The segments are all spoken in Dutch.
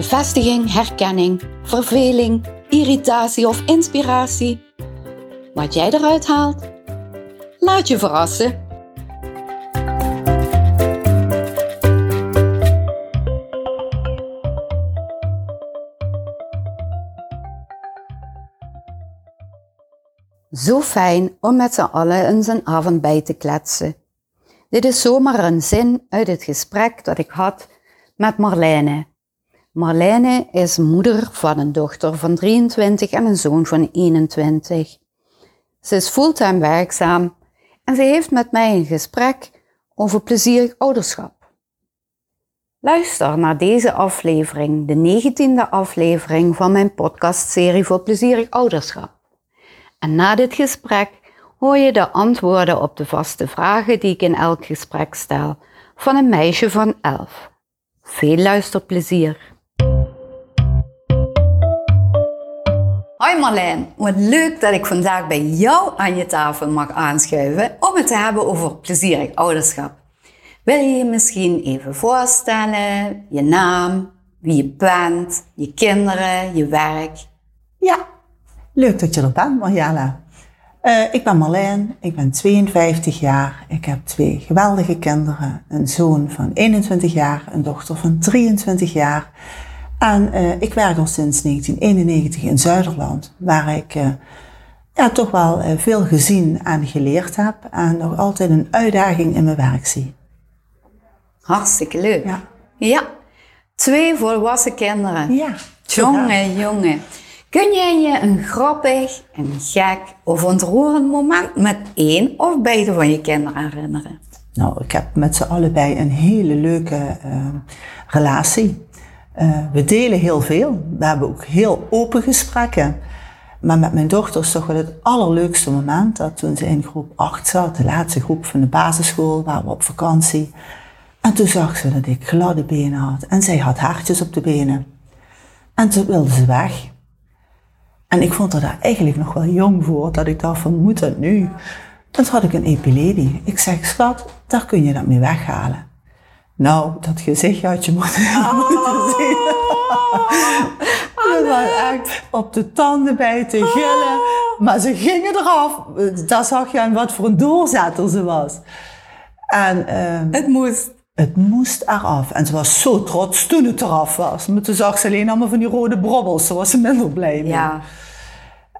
Bevestiging, herkenning, verveling, irritatie of inspiratie. Wat jij eruit haalt, laat je verrassen. Zo fijn om met z'n allen eens een avond bij te kletsen. Dit is zomaar een zin uit het gesprek dat ik had met Marlijne. Marlijne is moeder van een dochter van 23 en een zoon van 21. Ze is fulltime werkzaam en ze heeft met mij een gesprek over plezierig ouderschap. Luister naar deze aflevering, de 19e aflevering van mijn podcastserie voor plezierig ouderschap. En na dit gesprek hoor je de antwoorden op de vaste vragen die ik in elk gesprek stel van een meisje van 11. Veel luisterplezier! Hoi Marlijn, wat leuk dat ik vandaag bij jou aan je tafel mag aanschuiven om het te hebben over plezierig ouderschap. Wil je je misschien even voorstellen, je naam, wie je bent, je kinderen, je werk? Ja, leuk dat je er bent Marjana. Uh, ik ben Marlijn, ik ben 52 jaar. Ik heb twee geweldige kinderen. Een zoon van 21 jaar, een dochter van 23 jaar. En uh, ik werk al sinds 1991 in Zuiderland, waar ik uh, ja, toch wel uh, veel gezien en geleerd heb en nog altijd een uitdaging in mijn werk zie. Hartstikke leuk. Ja. ja. Twee volwassen kinderen. Ja. Jongen, jongen. Kun jij je een grappig, een gek of ontroerend moment met één of beide van je kinderen herinneren? Nou, ik heb met ze allebei een hele leuke relatie. Uh, we delen heel veel. We hebben ook heel open gesprekken. Maar met mijn dochter is toch wel het allerleukste moment dat toen ze in groep 8 zat, de laatste groep van de basisschool, waren we op vakantie. En toen zag ze dat ik gladde benen had en zij had haartjes op de benen. En toen wilde ze weg. En ik vond daar eigenlijk nog wel jong voor, dat ik dacht van moet dat nu? Toen had ik een epilepsie. Ik zeg, schat, daar kun je dat mee weghalen. Nou, dat gezicht had je moeten, oh. zien. Oh, was echt op de tanden bij te gillen. Oh. Maar ze gingen eraf. Daar zag je aan wat voor een doorzetter ze was. En, uh, het moest. Het moest eraf. En ze was zo trots toen het eraf was. Maar toen zag ze alleen allemaal van die rode brobbels. Daar was ze minder blij mee. Ja.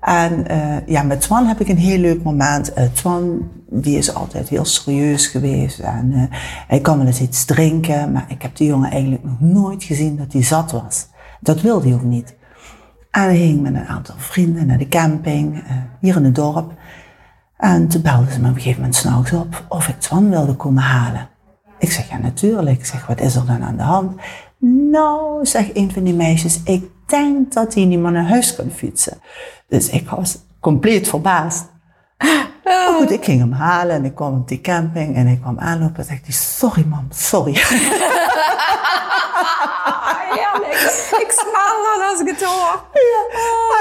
En uh, ja, met Twan heb ik een heel leuk moment. Uh, Twan, die is altijd heel serieus geweest. En uh, hij kan wel eens iets drinken. Maar ik heb die jongen eigenlijk nog nooit gezien dat hij zat was. Dat wilde hij ook niet. En hij ging met een aantal vrienden naar de camping, hier in het dorp. En toen belden ze me op een gegeven moment s'nachts op of ik Twan wilde komen halen. Ik zeg, ja natuurlijk. Ik zeg, wat is er dan aan de hand? Nou, zegt een van die meisjes, ik denk dat hij niet meer naar huis kan fietsen. Dus ik was compleet verbaasd. Maar goed, ik ging hem halen en ik kwam op die camping en ik kwam aanlopen en zei hij, sorry mam, sorry. ja, ik, smaal als ik het hoor. Ja.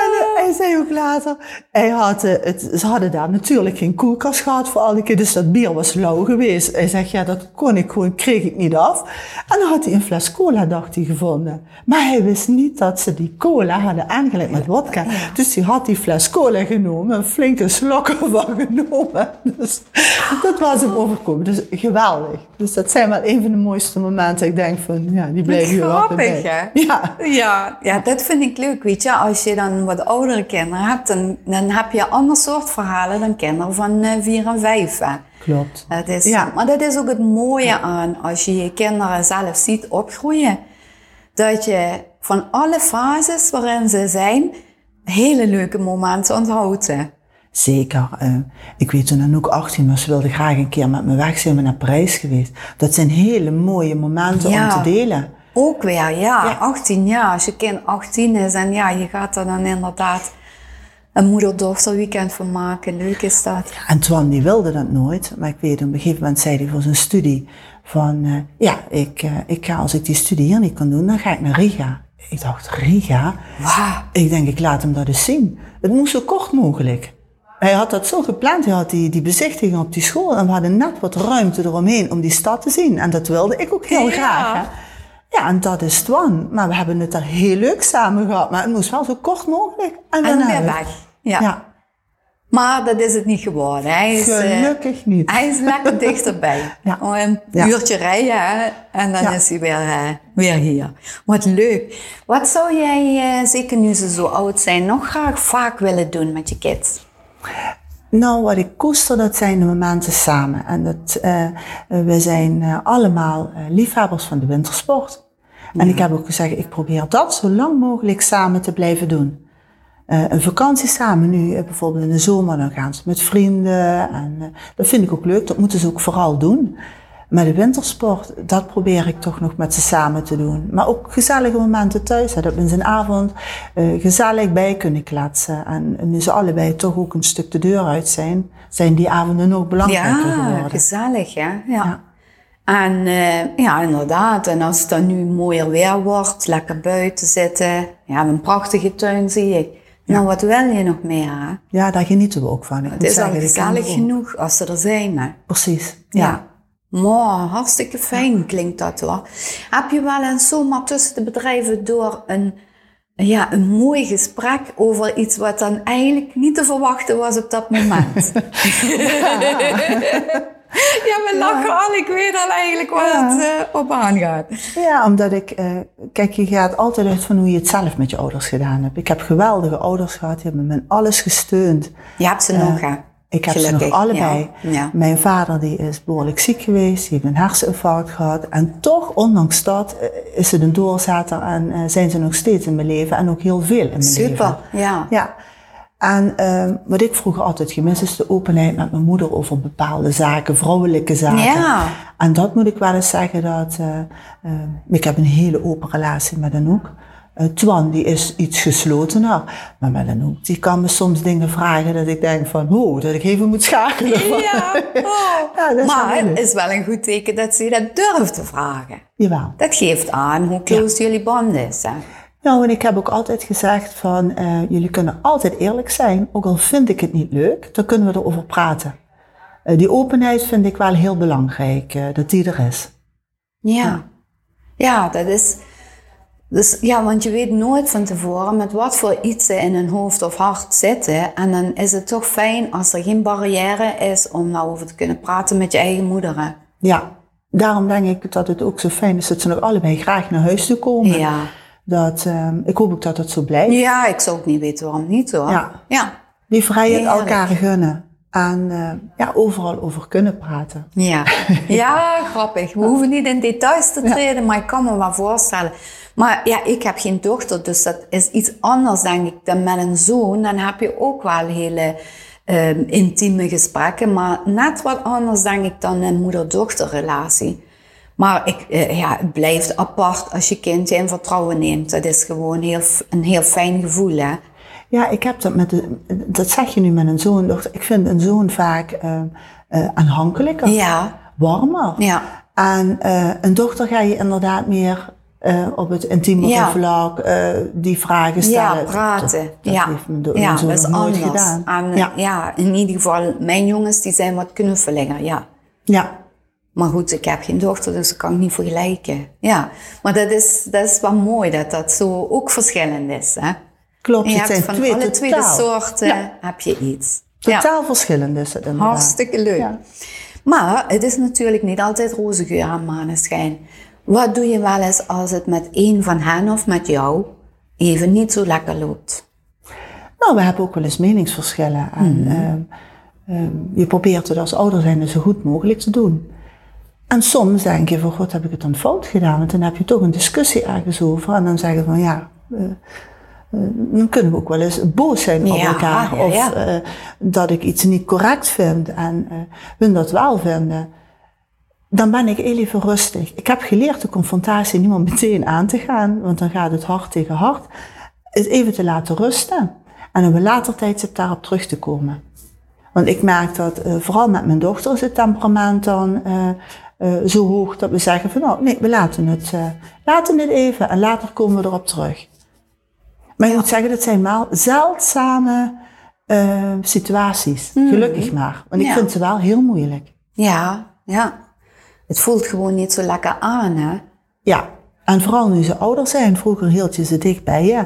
En uh, hij zei ook later, hij had, uh, het, ze hadden daar natuurlijk geen koelkast gehad voor alle keer, dus dat bier was lauw geweest. Hij zegt, ja, dat kon ik gewoon, kreeg ik niet af. En dan had hij een fles cola, dacht hij, gevonden. Maar hij wist niet dat ze die cola hadden aangelegd met vodka. Dus hij had die fles cola genomen, een flinke slok ervan genomen. Dus dat was hem overkomen. Dus geweldig. Dus dat zijn wel een van de mooiste momenten. Ik denk van, ja, die bleef hier Hè? Ja. ja. Ja, dat vind ik leuk, weet je. Als je dan wat oudere kinderen hebt, dan, dan heb je een ander soort verhalen dan kinderen van uh, vier en vijf. Hè? Klopt. Dat is, ja. Maar dat is ook het mooie aan als je je kinderen zelf ziet opgroeien. Dat je van alle fases waarin ze zijn, hele leuke momenten onthoudt. Zeker. Uh, ik weet toen dan ook 18 was, ze wilde graag een keer met me weg zijn, we naar Parijs geweest. Dat zijn hele mooie momenten om te delen. Ook weer, ja. Ja. 18 jaar. Als je kind 18 is en ja, je gaat er dan inderdaad een moeder-dochter weekend van maken. Leuk is dat. En Twan die wilde dat nooit, maar ik weet op een gegeven moment zei hij voor zijn studie van, eh, ja, ik, eh, ik ga als ik die studie hier niet kan doen, dan ga ik naar Riga. Ik dacht, Riga? Ik denk, ik laat hem dat eens zien. Het moest zo kort mogelijk. Hij had dat zo gepland, hij had die, die bezichtiging op die school en we hadden net wat ruimte eromheen om die stad te zien. En dat wilde ik ook heel Ja. graag. Hè? Ja, en dat is Twan. Maar we hebben het daar heel leuk samen gehad, maar het moest wel zo kort mogelijk. En, En weer weg. Ja. Ja, Maar dat is het niet geworden. Hij is, eh, gelukkig niet. hij is lekker dichterbij. Ja. Een Ja. uurtje rijden hè, en dan Ja. is hij weer, eh, weer hier. Wat leuk. Wat zou jij, eh, zeker nu ze zo oud zijn, nog graag vaak willen doen met je kids? Nou, wat ik koester, dat zijn de momenten samen. En dat, eh, eh, we zijn eh, allemaal eh, liefhebbers van de wintersport. En ik heb ook gezegd, ik probeer dat zo lang mogelijk samen te blijven doen. Eh, een vakantie samen nu, bijvoorbeeld in de zomer, dan gaan ze met vrienden. En dat vind ik ook leuk, dat moeten ze ook vooral doen. Maar de wintersport, dat probeer ik toch nog met ze samen te doen. Maar ook gezellige momenten thuis, hè, dat we in zijn avond eh, gezellig bij kunnen kletsen. En nu ze allebei toch ook een stuk de deur uit zijn, zijn die avonden nog belangrijker Ja, geworden. gezellig hè. Ja. Ja. En eh, ja, inderdaad. En als het dan nu mooier weer wordt, lekker buiten zitten. Ja, een prachtige tuin zie ik. Nou, wat wil je nog meer? Hè? Ja, daar genieten we ook van. Ik Het is al zeggen, gezellig genoeg als ze er zijn. Hè? Precies, Ja. Ja. Maar hartstikke fijn klinkt dat hoor. Heb je wel eens zomaar tussen de bedrijven door een, ja, een mooi gesprek over iets wat dan eigenlijk niet te verwachten was op dat moment? ja, we lachen al. Ik weet al eigenlijk waar Ja. het eh, op aangaat. Ja, omdat ik, eh, kijk, je gaat altijd uit van hoe je het zelf met je ouders gedaan hebt. Ik heb geweldige ouders gehad, die hebben me in alles gesteund. Je hebt ze nog, hè? Ik heb ze nog allebei. ja. Ja. Mijn vader die is behoorlijk ziek geweest, die heeft een herseninfarct gehad. En toch, ondanks dat, eh, is het een doorzetter en eh, zijn ze nog steeds in mijn leven en ook heel veel in mijn leven. Super, ja. Ja. En ehm, wat ik vroeger altijd gemist is de openheid met mijn moeder over bepaalde zaken, vrouwelijke zaken. Ja. En dat moet ik wel eens zeggen dat eh, ik heb een hele open relatie met Anouk. Eh Twan die is iets geslotener, maar met Anouk die kan me soms dingen vragen dat ik denk van, oh, dat ik even moet schakelen. Ja, oh. Ja, dat is wel maar het is wel een goed teken dat ze dat durft te vragen. Jawel. Dat geeft aan hoe close jullie band is. Hè? Nou, en ik heb ook altijd gezegd van, eh, jullie kunnen altijd eerlijk zijn, ook al vind ik het niet leuk, dan kunnen we erover praten. Eh, die openheid vind ik wel heel belangrijk, dat die er is. Ja. Ja, dat is. Dus ja, want je weet nooit van tevoren met wat voor iets ze in hun hoofd of hart zitten. En dan is het toch fijn als er geen barrière is om daarover te kunnen praten met je eigen moeder. Ja, daarom denk ik dat het ook zo fijn is dat ze nog allebei graag naar huis toe komen. Ja. Dat, ehm, ik hoop ook dat het zo blijft. Ja, ik zou ook niet weten waarom niet hoor. Ja. Ja. Die vrijheid elkaar gunnen. En eh, ja, overal over kunnen praten. Ja. ja, grappig. We hoeven niet in details te treden, maar ik kan me wel voorstellen. Maar ja, ik heb geen dochter, dus dat is iets anders, denk ik, dan met een zoon. Dan heb je ook wel hele ehm, intieme gesprekken, maar net wat anders, denk ik, dan een moeder-dochter-relatie. Maar ik, eh, ja, het blijft apart als je kind je in vertrouwen neemt. Dat is gewoon heel, een heel fijn gevoel, hè? Ja, ik heb dat met de, dat zeg je nu met een zoon. dochter. Ik vind een zoon vaak eh, eh, aanhankelijker, Ja, warmer. ja. En eh, een dochter ga je inderdaad meer op het intieme Ja. vlak die vragen stellen. Ja, praten. Dat, dat ja, heeft mijn, do- ja zoon dat is nooit anders. gedaan. En, ja. ja. in ieder geval, mijn jongens die zijn wat knuffeliger, ja. ja, Maar goed, ik heb geen dochter, dus dat kan ik niet vergelijken. Ja, maar dat is, dat is wel mooi dat dat zo ook verschillend is. Hè? Klopt. Het zijn van twee alle twee de soorten Ja. heb je iets. Totaal verschillend is het inderdaad. hartstikke leuk. Maar het is natuurlijk niet altijd roze geur en maneschijn. Wat doe je wel eens als het met een van hen of met jou even niet zo lekker loopt? Nou, we hebben ook wel eens meningsverschillen. En Mhm. ehm, ehm, je probeert het als ouder zijn zo goed mogelijk te doen. En soms denk je van, god, heb ik het dan fout gedaan? Want dan heb je toch een discussie ergens over. En dan zeggen van, ja, eh, dan kunnen we ook wel eens boos zijn op Ja, elkaar. ja, of eh, dat ik iets niet correct vind en eh hun dat wel vinden. dan ben ik heel even rustig. Ik heb geleerd de confrontatie niet meer meteen aan te gaan, want dan gaat het hart tegen hart. Het even te laten rusten en op een later tijdstip daarop terug te komen. Want ik merk dat uh, vooral met mijn dochter is het temperament dan uh, uh, zo hoog dat we zeggen van nou nee, we laten het, laten het even en later komen we erop terug. Maar je moet zeggen, dat zijn wel zeldzame situaties. Mm. Gelukkig maar. Want ik Ja. vind ze wel heel moeilijk. Ja, ja. Het voelt gewoon niet zo lekker aan, hè? Ja, en vooral nu ze ouder zijn. Vroeger hield je ze dicht bij je.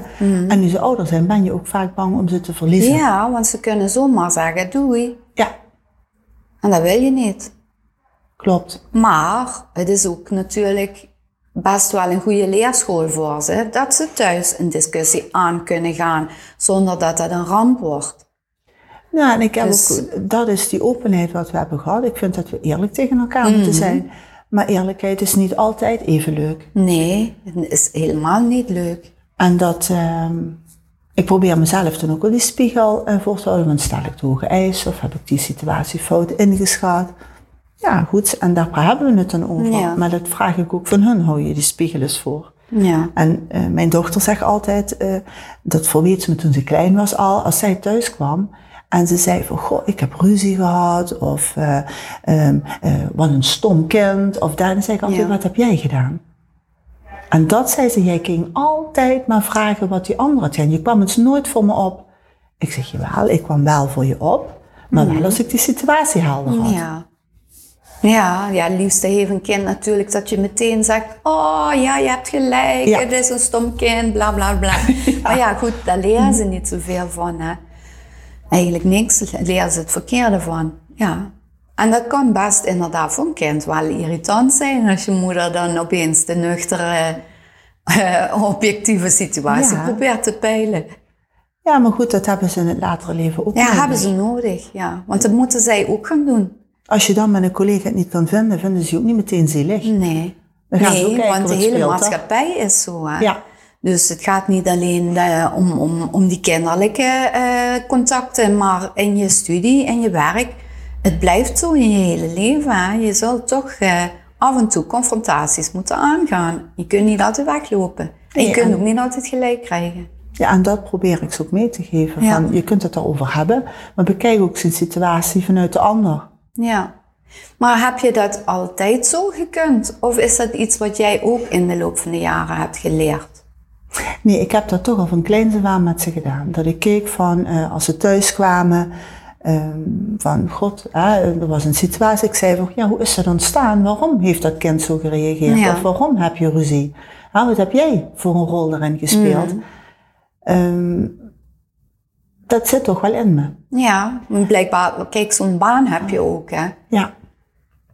En nu ze ouder zijn, ben je ook vaak bang om ze te verliezen. Ja, want ze kunnen zomaar zeggen doei. Ja, En dat wil je niet. klopt. Maar het is ook natuurlijk best wel een goede leerschool voor ze. Dat ze thuis een discussie aan kunnen gaan zonder dat dat een ramp wordt. Ja, en ik heb Dus- ook, dat is die openheid wat we hebben gehad. Ik vind dat we eerlijk tegen elkaar Mhm. moeten zijn. Maar eerlijkheid is niet altijd even leuk. Nee, het is helemaal niet leuk. En dat, ehm, ik probeer mezelf dan ook wel die spiegel eh, voor te houden. Want stel ik te hoge eisen of heb ik die situatie fout ingeschat? Ja, goed. En daar hebben we het dan over. Ja. Maar dat vraag ik ook van hun. Hou je die spiegel eens voor. Ja. En eh, mijn dochter zegt altijd, eh, dat verweet ze me toen ze klein was al, als zij thuis kwam en ze zei van, goh, ik heb ruzie gehad, of eh, ehm, eh, wat een stom kind, of daar, dan zei ik altijd, Ja. wat heb jij gedaan? En dat zei ze, jij ging altijd maar vragen wat die anderen had gedaan. Je kwam eens nooit voor me op. Ik zeg, jawel, ik kwam wel voor je op, maar wel als ik die situatie helder had. Ja. Ja, ja, liefste heeft een kind natuurlijk dat je meteen zegt, oh ja, je hebt gelijk, Ja. het is een stom kind, bla bla bla. Maar ja, goed, daar leren ze niet zoveel van. Hè. Eigenlijk niks, leren ze het verkeerde van. Ja. En dat kan best inderdaad voor een kind wel irritant zijn als je moeder dan opeens de nuchtere, eh, objectieve situatie Ja. probeert te peilen. Ja, maar goed, dat hebben ze in het latere leven ook Ja, nodig. hebben ze nodig, ja. Want dat moeten zij ook gaan doen. Als je dan met een collega het niet kan vinden, vinden ze je ook niet meteen zielig. Nee. Dan gaan ze ook nee, kijken want de hele speelt maatschappij is zo. Hè? Ja. Dus het gaat niet alleen eh, om, om, om die kinderlijke eh, contacten, maar in je studie en je werk. Het blijft zo in je hele leven. Hè? Je zult toch eh, af en toe confrontaties moeten aangaan. Je kunt niet altijd weglopen. En je Nee, kunt en- ook niet altijd gelijk krijgen. Ja, en dat probeer ik ze ook mee te geven. Ja. Van, je kunt het erover hebben, maar bekijk ook zijn situatie vanuit de ander. Ja. Maar heb je dat altijd zo gekund? Of is dat iets wat jij ook in de loop van de jaren hebt geleerd? Nee, ik heb dat toch al van kleins af aan met ze gedaan. Dat ik keek van, eh, als ze thuis kwamen, ehm, van god, hè, er was een situatie. Ik zei van, ja, hoe is dat ontstaan? Waarom heeft dat kind zo gereageerd? Ja. Of waarom heb je ruzie? Hè, wat heb jij voor een rol daarin gespeeld? Mm. Ehm, dat zit toch wel in me. Ja, blijkbaar, kijk, zo'n baan heb je ook. Hè? Ja.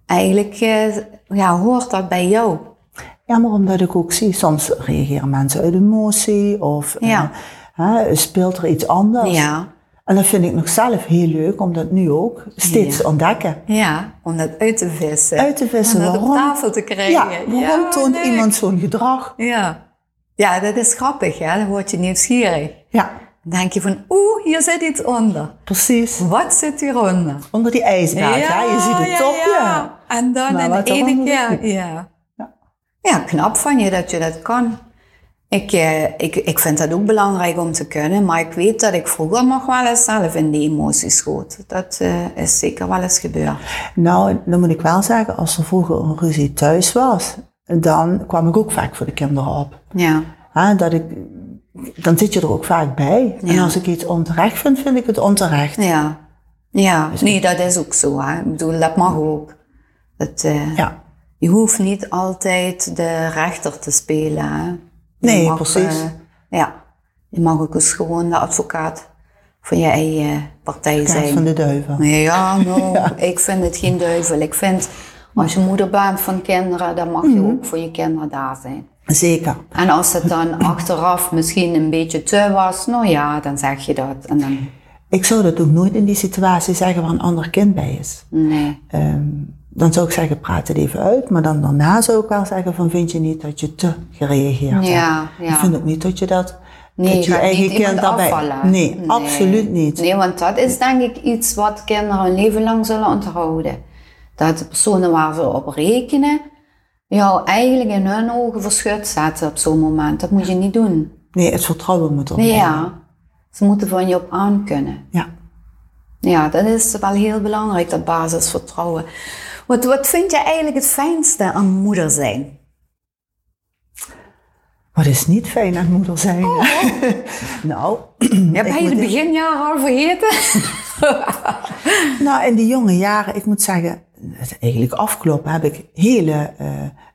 Eigenlijk eh, ja, hoort dat bij jou. Ja, maar omdat ik ook zie, soms reageren mensen uit emotie of eh, hè, speelt er iets anders. Ja, En dat vind ik nog zelf heel leuk om dat nu ook steeds Ja. ontdekken. ja, om dat uit te vissen. Uit te vissen Om dat op tafel te krijgen. Ja, waarom Ja, toont leuk. iemand zo'n gedrag? Ja. ja, dat is grappig. Hè? Dan word je nieuwsgierig. Ja, Dan denk je van, oeh, hier zit iets onder. precies. Wat zit hieronder? Onder die ijsberg, ja, je ziet het ja, topje. ja. En dan Maar in wat de ene keer, ja. Ja. Ja, knap van je dat je dat kan. Ik, eh, ik, ik vind dat ook belangrijk om te kunnen, maar ik weet dat ik vroeger nog wel eens zelf in die emoties schoot. Dat eh, is zeker wel eens gebeurd. Nou, dan moet ik wel zeggen, als er vroeger een ruzie thuis was, dan kwam ik ook vaak voor de kinderen op. Ja, dat ik, dan zit je er ook vaak bij. En als ik iets onterecht vind, vind ik het onterecht. ja. Ja, nee, dat is ook zo. Hè. Ik bedoel, dat mag ook. Eh, Ja. Je hoeft niet altijd de rechter te spelen. Hè. Nee, precies. eh, ja, je mag ook eens gewoon de advocaat van je eigen partij Kaart zijn. van de duivel. Ja, ik vind het geen duivel. Ik vind, als je moeder bent van kinderen, dan mag Mhm. je ook voor je kinderen daar zijn. Zeker. En als het dan achteraf misschien een beetje te was, nou ja, dan zeg je dat. En dan, Ik zou dat ook nooit in die situatie zeggen waar een ander kind bij is. nee. Ehm, dan zou ik zeggen, praat het even uit. Maar dan daarna zou ik wel zeggen van, vind je niet dat je te gereageerd hebt? Ja, ja. Ik vind ook niet dat je dat, Nee, dat je gaat eigen kind daarbij... afvallen. Nee, absoluut niet. Nee, want dat is denk ik iets wat kinderen een leven lang zullen onthouden. dat de personen waar ze op rekenen, jou eigenlijk in hun ogen verschut zetten op zo'n moment. Dat moet je niet doen. Nee, het vertrouwen moet zijn. ja. Ze moeten van je op aan kunnen. Ja. Ja, dat is wel heel belangrijk, dat basisvertrouwen. Wat, wat vind je eigenlijk het fijnste aan moeder zijn? Wat is niet fijn aan moeder zijn? Oh. nou, Heb jij de echt- beginjaren al vergeten? Nou, in die jonge jaren, ik moet zeggen, het eigenlijk afkloppen, heb ik hele eh,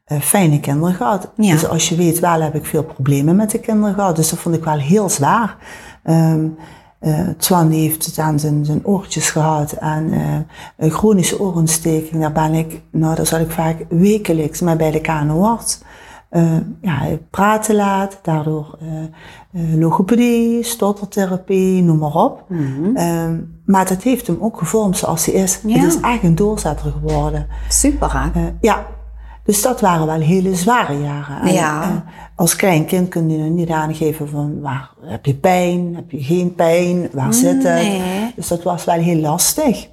eh, fijne kinderen gehad. Ja. Dus als je weet wel, heb ik veel problemen met de kinderen gehad. Dus dat vond ik wel heel zwaar. Ehm eh, Twan heeft het aan zijn, zijn oortjes gehad en eh, een chronische oorontsteking. Daar ben ik, nou, daar zat ik vaak wekelijks mee bij de KNO-arts. Eh, ja, hij praat te laat, daardoor logopedie, stottertherapie, noem maar op. Ehm, maar dat heeft hem ook gevormd zoals hij is. Ja. Het is echt een doorzetter geworden. Super, hè? Eh, ja, dus dat waren wel hele zware jaren. En, Ja. eh, als klein kind kun je niet aangeven van waar heb je pijn, heb je geen pijn, waar zit het. nee. Dus dat was wel heel lastig.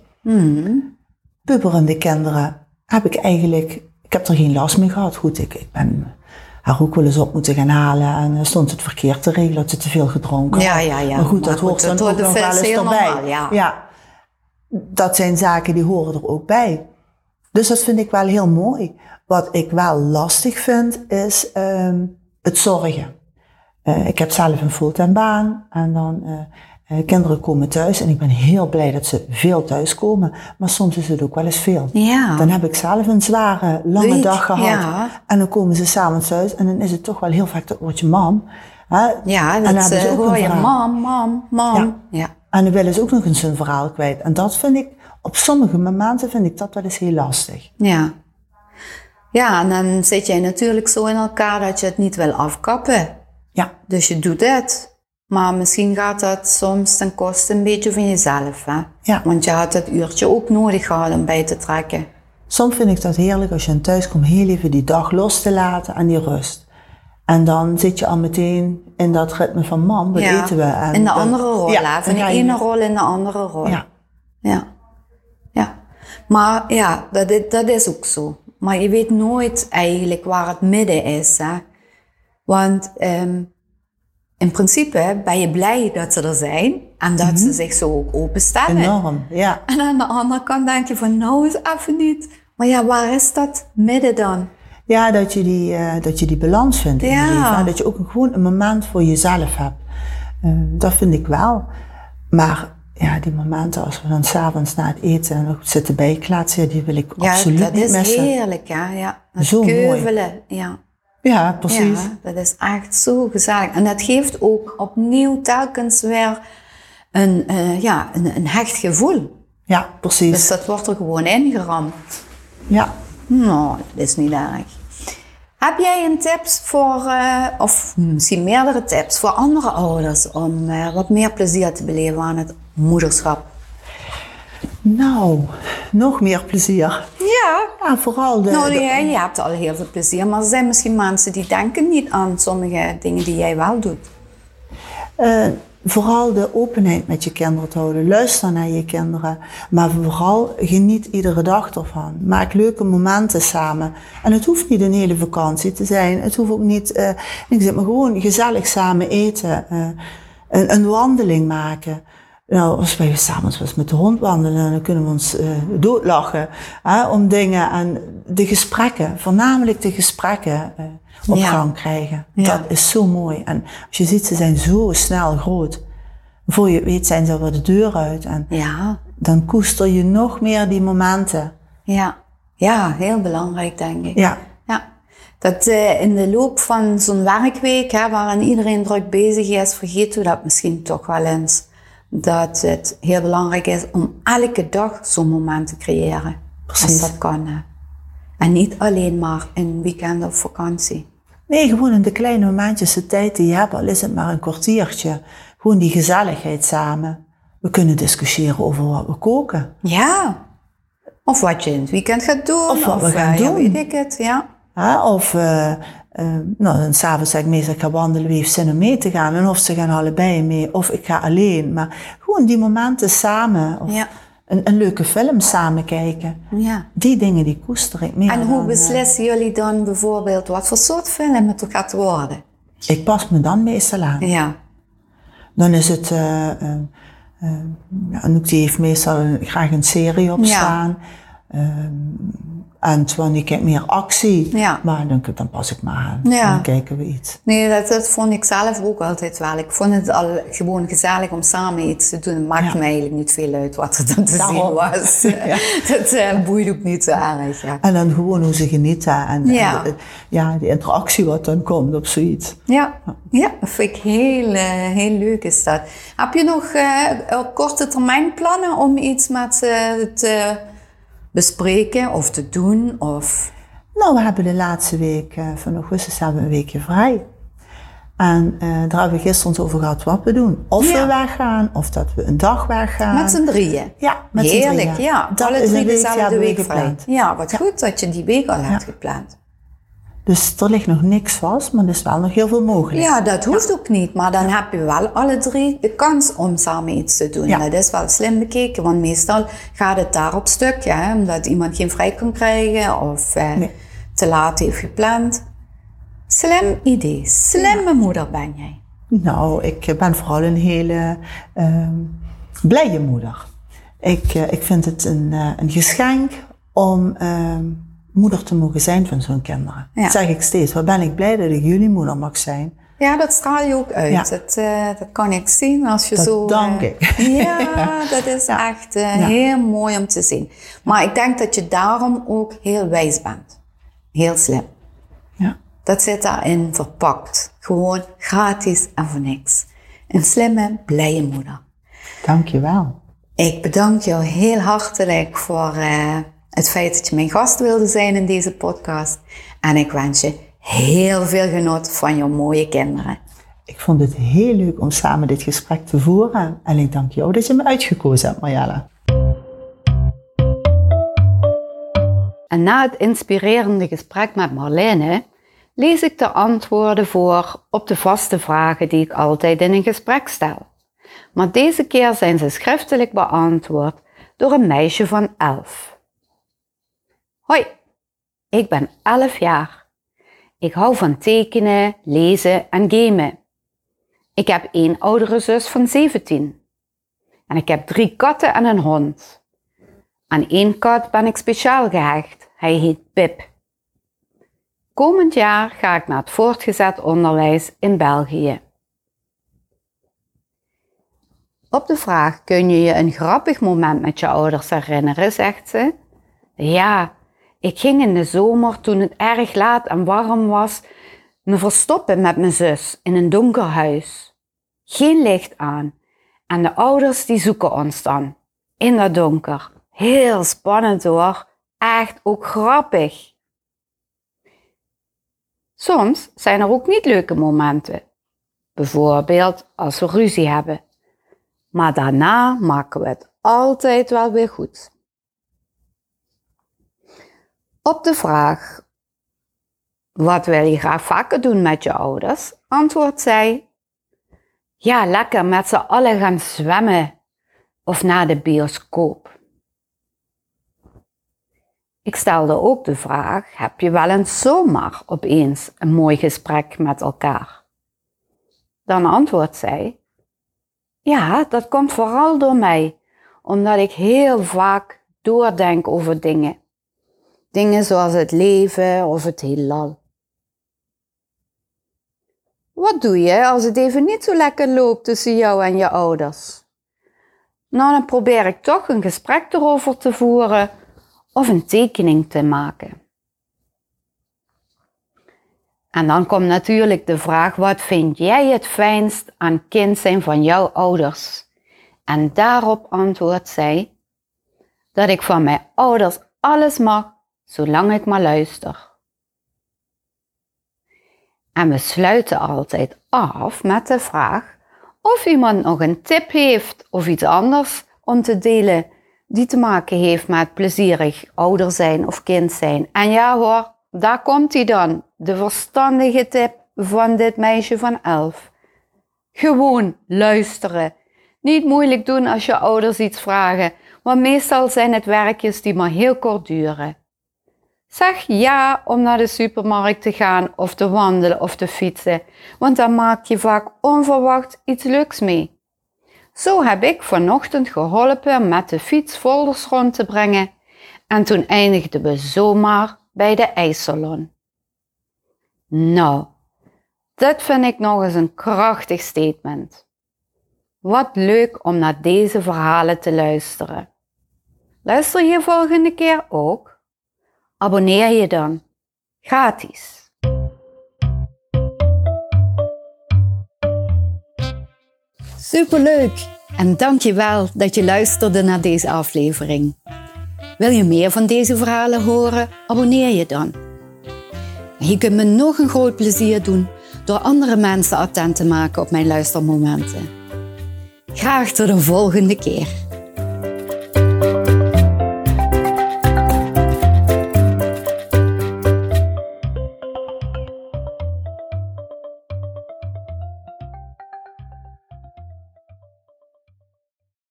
Puberende kinderen heb ik eigenlijk, ik heb er geen last mee gehad. Goed, ik, ik ben haar ook wel eens op moeten gaan halen en er stond het verkeerd te regelen dat ze te veel gedronken Ja, ja, ja. Maar goed, Maar dat hoort dan ook nog wel eens heel erbij. normaal, ja. dat zijn zaken die horen er ook bij. Dus dat vind ik wel heel mooi. Wat ik wel lastig vind, is ehm, het zorgen. Eh, ik heb zelf een fulltime baan en dan eh, eh, kinderen komen thuis en ik ben heel blij dat ze veel thuis komen. Maar soms is het ook wel eens veel. Ja. Dan heb ik zelf een zware, lange Week, dag gehad. ja. En dan komen ze s'avonds thuis en dan is het toch wel heel vaak dat woordje mam. Hè? Ja, En dan ze eh, ook je. Mam, mam, mam. Ja. ja. En dan willen ze ook nog eens hun verhaal kwijt. En dat vind ik, op sommige momenten vind ik dat wel eens heel lastig. Ja. Ja, en dan zit jij natuurlijk zo in elkaar dat je het niet wil afkappen. Ja, Dus je doet het. Maar misschien gaat dat soms ten koste een beetje van jezelf. Hè? Ja. Want je had het uurtje ook nodig gehad om bij te trekken. soms vind ik dat heerlijk als je aan thuis komt heel even die dag los te laten en die rust. En dan zit je al meteen in dat ritme van mam, wat eten we? En in de dan- andere rol. Ja? Van de ene rol in de andere rol. Ja, Ja. ja. Maar ja, dat is, dat is ook zo. Maar je weet nooit eigenlijk waar het midden is. Hè? Want ehm, in principe ben je blij dat ze er zijn en dat ze zich zo ook openstellen. enorm. Ja. En aan de andere kant denk je van nou is even niet. Maar ja, waar is dat midden dan? Ja, dat je die, eh, dat je die balans vindt in Ja. je leven. hè. Dat je ook gewoon een moment voor jezelf hebt. Eh, dat vind ik wel. Maar ja, die momenten als we dan s'avonds na het eten nog zitten bijkletsen, ja, die wil ik Ja, absoluut dat niet is missen. heerlijk, ja. ja. Dat Zo mooi. keuvelen, ja. Ja, precies. Ja, dat is echt zo gezellig. En dat geeft ook opnieuw telkens weer een, eh, ja, een, een hecht gevoel. Ja, precies. Dus dat wordt er gewoon ingeramd. Ja. Nou, dat is niet erg. Heb jij een tips voor, eh, of misschien meerdere tips voor andere ouders om eh, wat meer plezier te beleven aan het moederschap? Nou, nog meer plezier. Ja. Ja, vooral de... Nou, je hebt al heel veel plezier, maar er zijn misschien mensen die denken niet aan sommige dingen die jij wel doet. Eh, vooral de openheid met je kinderen te houden. Luister naar je kinderen. Maar vooral geniet iedere dag ervan. Maak leuke momenten samen. En het hoeft niet een hele vakantie te zijn. Het hoeft ook niet... eh, ik zeg maar gewoon gezellig samen eten. eh, een, een wandeling maken. Nou, als wij samen wel eens met de hond wandelen, dan kunnen we ons eh, doodlachen hè, om dingen. En de gesprekken, voornamelijk de gesprekken eh, op Ja. gang krijgen. Ja. Dat is zo mooi. En als je ziet, ze zijn zo snel groot. Voor je weet zijn ze alweer de deur uit. En Ja, dan koester je nog meer die momenten. ja. Ja, heel belangrijk denk ik. Ja, Ja. Dat eh, in de loop van zo'n werkweek, hè, waarin iedereen druk bezig is, vergeten we dat misschien toch wel eens. Dat het heel belangrijk is om elke dag zo'n moment te creëren. Precies. Als dat kan. En niet alleen maar in weekend of vakantie. nee, gewoon in de kleine momentjes de tijd die je hebt, al is het maar een kwartiertje. Gewoon die gezelligheid samen. We kunnen discussiëren over wat we koken. Ja. Of wat je in het weekend gaat doen. Of wat we gaan eh, ja, doen. weet ik het, ja. Hè? Of, eh, eh, nou, dan s'avonds zeg ik meestal, ik ga wandelen, wie heeft zin om mee te gaan? En of ze gaan allebei mee, of ik ga alleen. Maar gewoon die momenten samen. Of Ja. een, een leuke film samen kijken. Ja. Die dingen die koester ik meer En hoe eh, beslissen jullie dan bijvoorbeeld wat voor soort film het gaat worden? Ik pas me dan meestal aan. Ja. Dan is het, ja, Anouk die heeft meestal een- graag een serie op Ja. Ehm, en Twan die kijkt meer actie. Ja. Maar dan, dan pas ik me aan. Ja. Dan kijken we iets. Nee, dat, dat vond ik zelf ook altijd wel. Ik vond het al gewoon gezellig om samen iets te doen. Het maakt Ja. me eigenlijk niet veel uit wat er dan te zien was. Dat eh, boeit ook niet zo erg. En dan gewoon hoe ze genieten. En, de, ja, de interactie wat dan komt op zoiets. Ja, ja, dat vind ik heel, eh, heel leuk is dat. Heb je nog eh, korte termijn plannen om iets met ze te bespreken of te doen? Of... Nou, we hebben de laatste week eh, van augustus hebben we een weekje vrij. En eh, daar hebben we gisteren over gehad wat we doen. Of Ja. we weggaan, of dat we een dag weggaan. Met z'n drieën? Ja, met z'n Heerlijk, drieën. ja. Dat Alle is drie een week, dezelfde week vrij. gepland. Ja, wat goed dat je die week al hebt gepland. Dus er ligt nog niks vast, maar er is wel nog heel veel mogelijk. Ja, dat hoeft ook niet, maar dan heb je wel alle drie de kans om samen iets te doen. Ja. Dat is wel slim bekeken, want meestal gaat het daar op stuk, ja, omdat iemand geen vrij kan krijgen of eh, Nee. te laat heeft gepland. Slim idee, slimme moeder ben jij. Nou, ik ben vooral een hele ehm, blije moeder. Ik, eh, ik vind het een, eh, een geschenk om ehm, moeder te mogen zijn van zo'n kinderen. Ja. Dat zeg ik steeds. Wat ben ik blij dat ik jullie moeder mag zijn. Ja, dat straal je ook uit. Ja. Dat, eh, dat kan ik zien als je Dat zo... dank eh, ik. Ja, dat is echt eh, heel mooi om te zien. Maar ik denk dat je daarom ook heel wijs bent. Heel slim. Ja. Dat zit daarin verpakt. Gewoon gratis en voor niks. Een slimme, blije moeder. Dank je wel. Ik bedank jou heel hartelijk voor het feit dat je mijn gast wilde zijn in deze podcast. En ik wens je heel veel genot van jouw mooie kinderen. Ik vond het heel leuk om samen dit gesprek te voeren. En ik dank jou dat je me uitgekozen hebt, Marjella. En na het inspirerende gesprek met Marlene lees ik de antwoorden voor op de vaste vragen die ik altijd in een gesprek stel. Maar deze keer zijn ze schriftelijk beantwoord door een meisje van 11. Hoi, ik ben 11 jaar. Ik hou van tekenen, lezen en gamen. Ik heb één oudere zus van 17. En ik heb drie katten en een hond. Aan één kat ben ik speciaal gehecht. Hij heet Pip. Komend jaar ga ik naar het voortgezet onderwijs in België. Op de vraag: kun je je een grappig moment met je ouders herinneren? zegt ze. Ja, ik ging in de zomer toen het erg laat en warm was me verstoppen met mijn zus in een donker huis. Geen licht aan en de ouders die zoeken ons dan in dat donker. Heel spannend hoor, echt ook grappig. Soms zijn er ook niet leuke momenten. Bijvoorbeeld als we ruzie hebben. Maar daarna maken we het altijd wel weer goed. Op de vraag: Wat wil je graag vaker doen met je ouders? antwoordt zij: Ja, lekker met z'n allen gaan zwemmen of naar de bioscoop. Ik stelde ook de vraag: heb je wel eens zomaar opeens een mooi gesprek met elkaar? Dan antwoordt zij: Ja, dat komt vooral door mij, omdat ik heel vaak doordenk over dingen. Dingen zoals het leven of het heelal. Wat doe je als het even niet zo lekker loopt tussen jou en je ouders? Nou, dan probeer ik toch een gesprek erover te voeren of een tekening te maken. En dan komt natuurlijk de vraag: wat vind jij het fijnst aan kind zijn van jouw ouders? En daarop antwoordt zij dat ik van mijn ouders alles mag, zolang ik maar luister. En we sluiten altijd af met de vraag of iemand nog een tip heeft of iets anders om te delen die te maken heeft met plezierig ouder zijn of kind zijn. En ja hoor, daar komt hij dan, de verstandige tip van dit meisje van elf. Gewoon luisteren. Niet moeilijk doen als je ouders iets vragen, want meestal zijn het werkjes die maar heel kort duren. Zeg ja om naar de supermarkt te gaan of te wandelen of te fietsen, want dan maak je vaak onverwacht iets leuks mee. Zo heb ik vanochtend geholpen met de fiets folders rond te brengen en toen eindigden we zomaar bij de ijssalon. Nou, dit vind ik nog eens een krachtig statement. Wat leuk om naar deze verhalen te luisteren. Luister je volgende keer ook? Abonneer je dan. Gratis. Superleuk! En dank je wel dat je luisterde naar deze aflevering. Wil je meer van deze verhalen horen? Abonneer je dan. Je kunt me nog een groot plezier doen door andere mensen attent te maken op mijn luistermomenten. Graag tot de volgende keer.